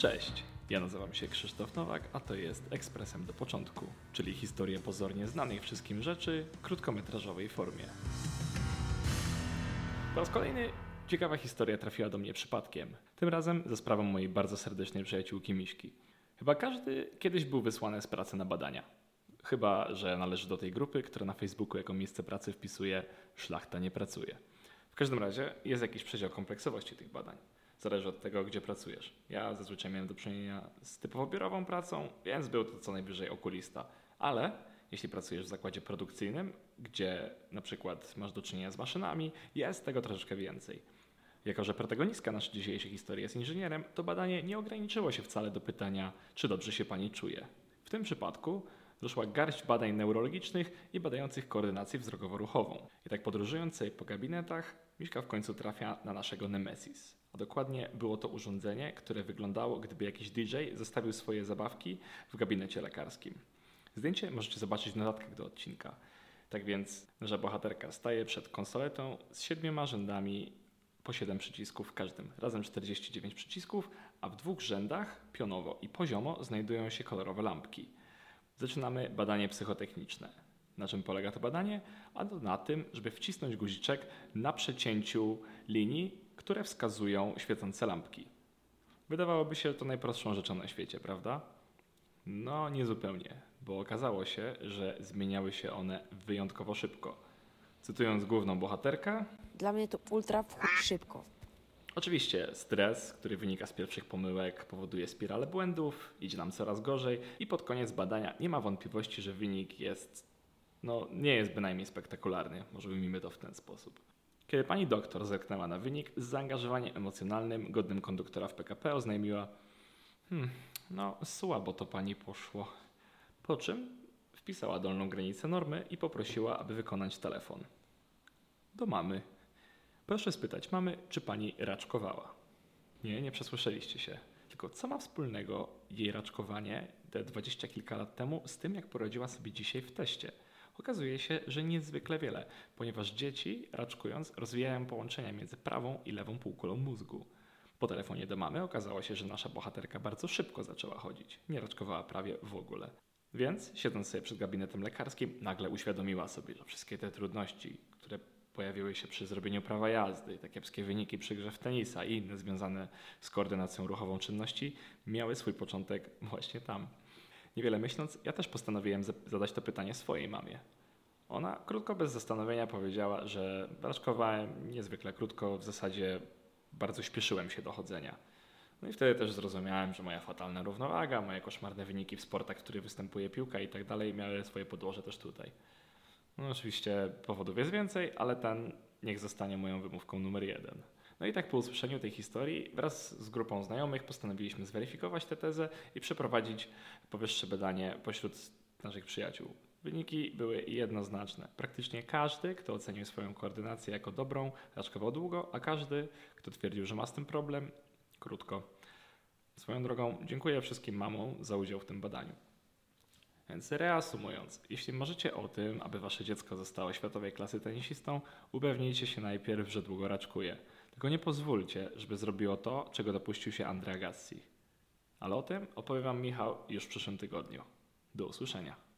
Cześć, ja nazywam się Krzysztof Nowak, a to jest Ekspresem do Początku, czyli historię pozornie znanych wszystkim rzeczy w krótkometrażowej formie. Po raz kolejny ciekawa historia trafiła do mnie przypadkiem, tym razem ze sprawą mojej bardzo serdecznej przyjaciółki Miśki. Chyba każdy kiedyś był wysłany z pracy na badania. Chyba, że należy do tej grupy, która na Facebooku jako miejsce pracy wpisuje szlachta nie pracuje. W każdym razie jest jakiś przedział kompleksowości tych badań. Zależy od tego, gdzie pracujesz. Ja zazwyczaj miałem do czynienia z typowo biurową pracą, więc był to co najwyżej okulista. Ale jeśli pracujesz w zakładzie produkcyjnym, gdzie na przykład masz do czynienia z maszynami, jest tego troszeczkę więcej. Jako, że protagonistka naszej dzisiejszej historii jest inżynierem, to badanie nie ograniczyło się wcale do pytania, czy dobrze się pani czuje. W tym przypadku doszła garść badań neurologicznych i badających koordynację wzrokowo-ruchową. I tak podróżując sobie po gabinetach, Miśka w końcu trafia na naszego Nemesis. A dokładnie było to urządzenie, które wyglądało, gdyby jakiś DJ zostawił swoje zabawki w gabinecie lekarskim. Zdjęcie możecie zobaczyć w notatkach do odcinka. Tak więc nasza bohaterka staje przed konsoletą z siedmioma rzędami po 7 przycisków w każdym, razem 49 przycisków, a w dwóch rzędach, pionowo i poziomo, znajdują się kolorowe lampki. Zaczynamy badanie psychotechniczne. Na czym polega to badanie? A to na tym, żeby wcisnąć guziczek na przecięciu linii, które wskazują świecące lampki. Wydawałoby się to najprostszą rzeczą na świecie, prawda? No, niezupełnie, bo okazało się, że zmieniały się one wyjątkowo szybko. Cytując główną bohaterkę, Dla mnie to ultra szybko. Oczywiście stres, który wynika z pierwszych pomyłek, powoduje spiralę błędów, idzie nam coraz gorzej i pod koniec badania nie ma wątpliwości, że wynik jest, no nie jest bynajmniej spektakularny, może ujmijmy to w ten sposób. Kiedy pani doktor zerknęła na wynik, z zaangażowaniem emocjonalnym, godnym konduktora w PKP oznajmiła hmm, no słabo to pani poszło. Po czym wpisała dolną granicę normy i poprosiła, aby wykonać telefon. Do mamy. Proszę spytać mamy, czy pani raczkowała. Nie, nie przesłyszeliście się. Tylko co ma wspólnego jej raczkowanie te dwadzieścia kilka lat temu z tym, jak poradziła sobie dzisiaj w teście? Okazuje się, że niezwykle wiele, ponieważ dzieci, raczkując, rozwijają połączenia między prawą i lewą półkulą mózgu. Po telefonie do mamy okazało się, że nasza bohaterka bardzo szybko zaczęła chodzić. Nie raczkowała prawie w ogóle. Więc, siedząc sobie przed gabinetem lekarskim, nagle uświadomiła sobie, że wszystkie te trudności, które pojawiły się przy zrobieniu prawa jazdy, te kiepskie wyniki przy grze w tenisa i inne związane z koordynacją ruchową czynności, miały swój początek właśnie tam. Niewiele myśląc, ja też postanowiłem zadać to pytanie swojej mamie. Ona krótko, bez zastanowienia powiedziała, że raczkowałem niezwykle krótko, w zasadzie bardzo śpieszyłem się do chodzenia. No i wtedy też zrozumiałem, że moja fatalna równowaga, moje koszmarne wyniki w sportach, w których występuje piłka i tak dalej, miały swoje podłoże też tutaj. No oczywiście powodów jest więcej, ale ten niech zostanie moją wymówką numer jeden. No i tak po usłyszeniu tej historii wraz z grupą znajomych postanowiliśmy zweryfikować tę tezę i przeprowadzić powyższe badanie pośród naszych przyjaciół. Wyniki były jednoznaczne. Praktycznie każdy, kto ocenił swoją koordynację jako dobrą, raczkował długo, a każdy, kto twierdził, że ma z tym problem, krótko. Swoją drogą, dziękuję wszystkim mamom za udział w tym badaniu. Więc reasumując, jeśli marzycie o tym, aby wasze dziecko zostało światowej klasy tenisistą, upewnijcie się najpierw, że długo raczkuje. Tylko nie pozwólcie, żeby zrobiło to, czego dopuścił się Andrea Gassi. Ale o tym opowie wam Michał już w przyszłym tygodniu. Do usłyszenia.